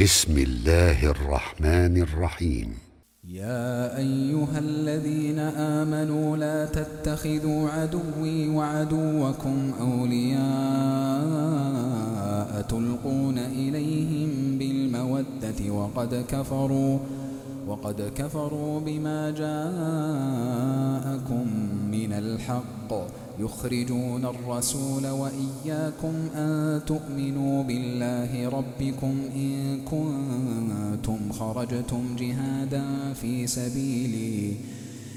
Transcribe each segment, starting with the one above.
بسم الله الرحمن الرحيم. يا أيها الذين آمنوا لا تتخذوا عدوي وعدوكم أولياء تلقون إليهم بالمودة وقد كفروا وقد كفروا بما جاءكم من الحق. يخرجون الرسول وإياكم أن تؤمنوا بالله ربكم إن كنتم خرجتم جهادا في سبيلي.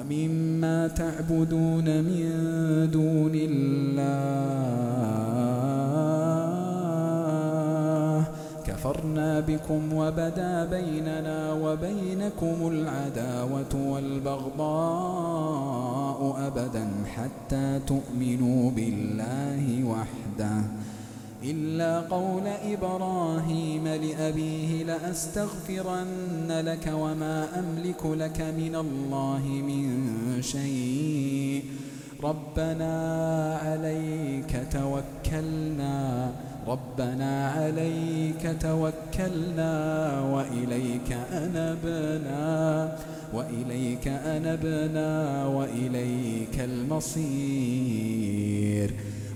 ومما تعبدون من دون الله. كفرنا بكم وبدا بيننا وبينكم العداوة والبغضاء أبدا حتى تؤمنوا بالله وحده. إلا قول إبراهيم لأبيه لأستغفرن لك وما أملك لك من الله من شيء. ربنا عليك توكلنا ربنا عليك توكلنا وإليك أنبنا وإليك أنبنا وإليك المصير.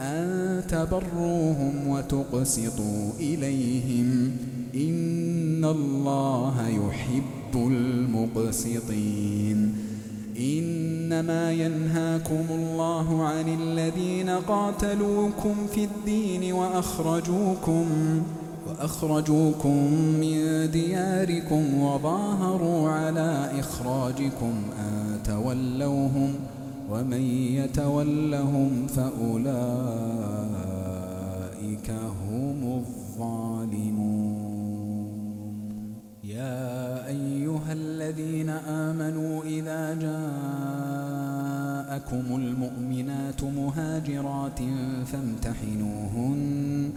أن تبروهم وتقسطوا إليهم إن الله يحب المقسطين. إنما ينهاكم الله عن الذين قاتلوكم في الدين وأخرجوكم وأخرجوكم من دياركم وظاهروا على إخراجكم أن تولوهم ومن يتولهم فأولئك هم الظالمون. يا أيها الذين آمنوا إذا جاءكم المؤمنات مهاجرات فامتحنوهن.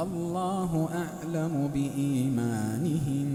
الله أعلم بإيمانهن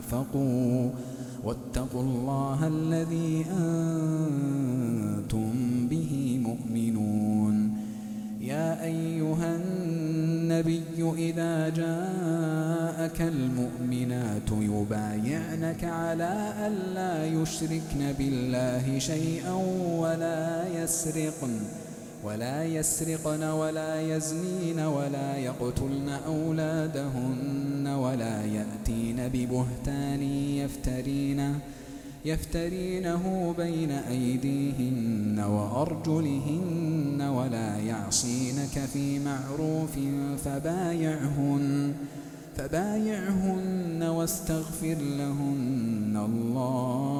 أنفقوا واتقوا الله الذي أنتم به مؤمنون. يا أيها النبي إذا جاءك المؤمنات يبايعنك على ألا يشركن بالله شيئا ولا يسرقن. ولا يسرقن ولا يزنين ولا يقتلن أولادهن ولا يأتين ببهتان يفترينه يفترينه بين أيديهن وأرجلهن ولا يعصينك في معروف فبايعهن فبايعهن واستغفر لهن الله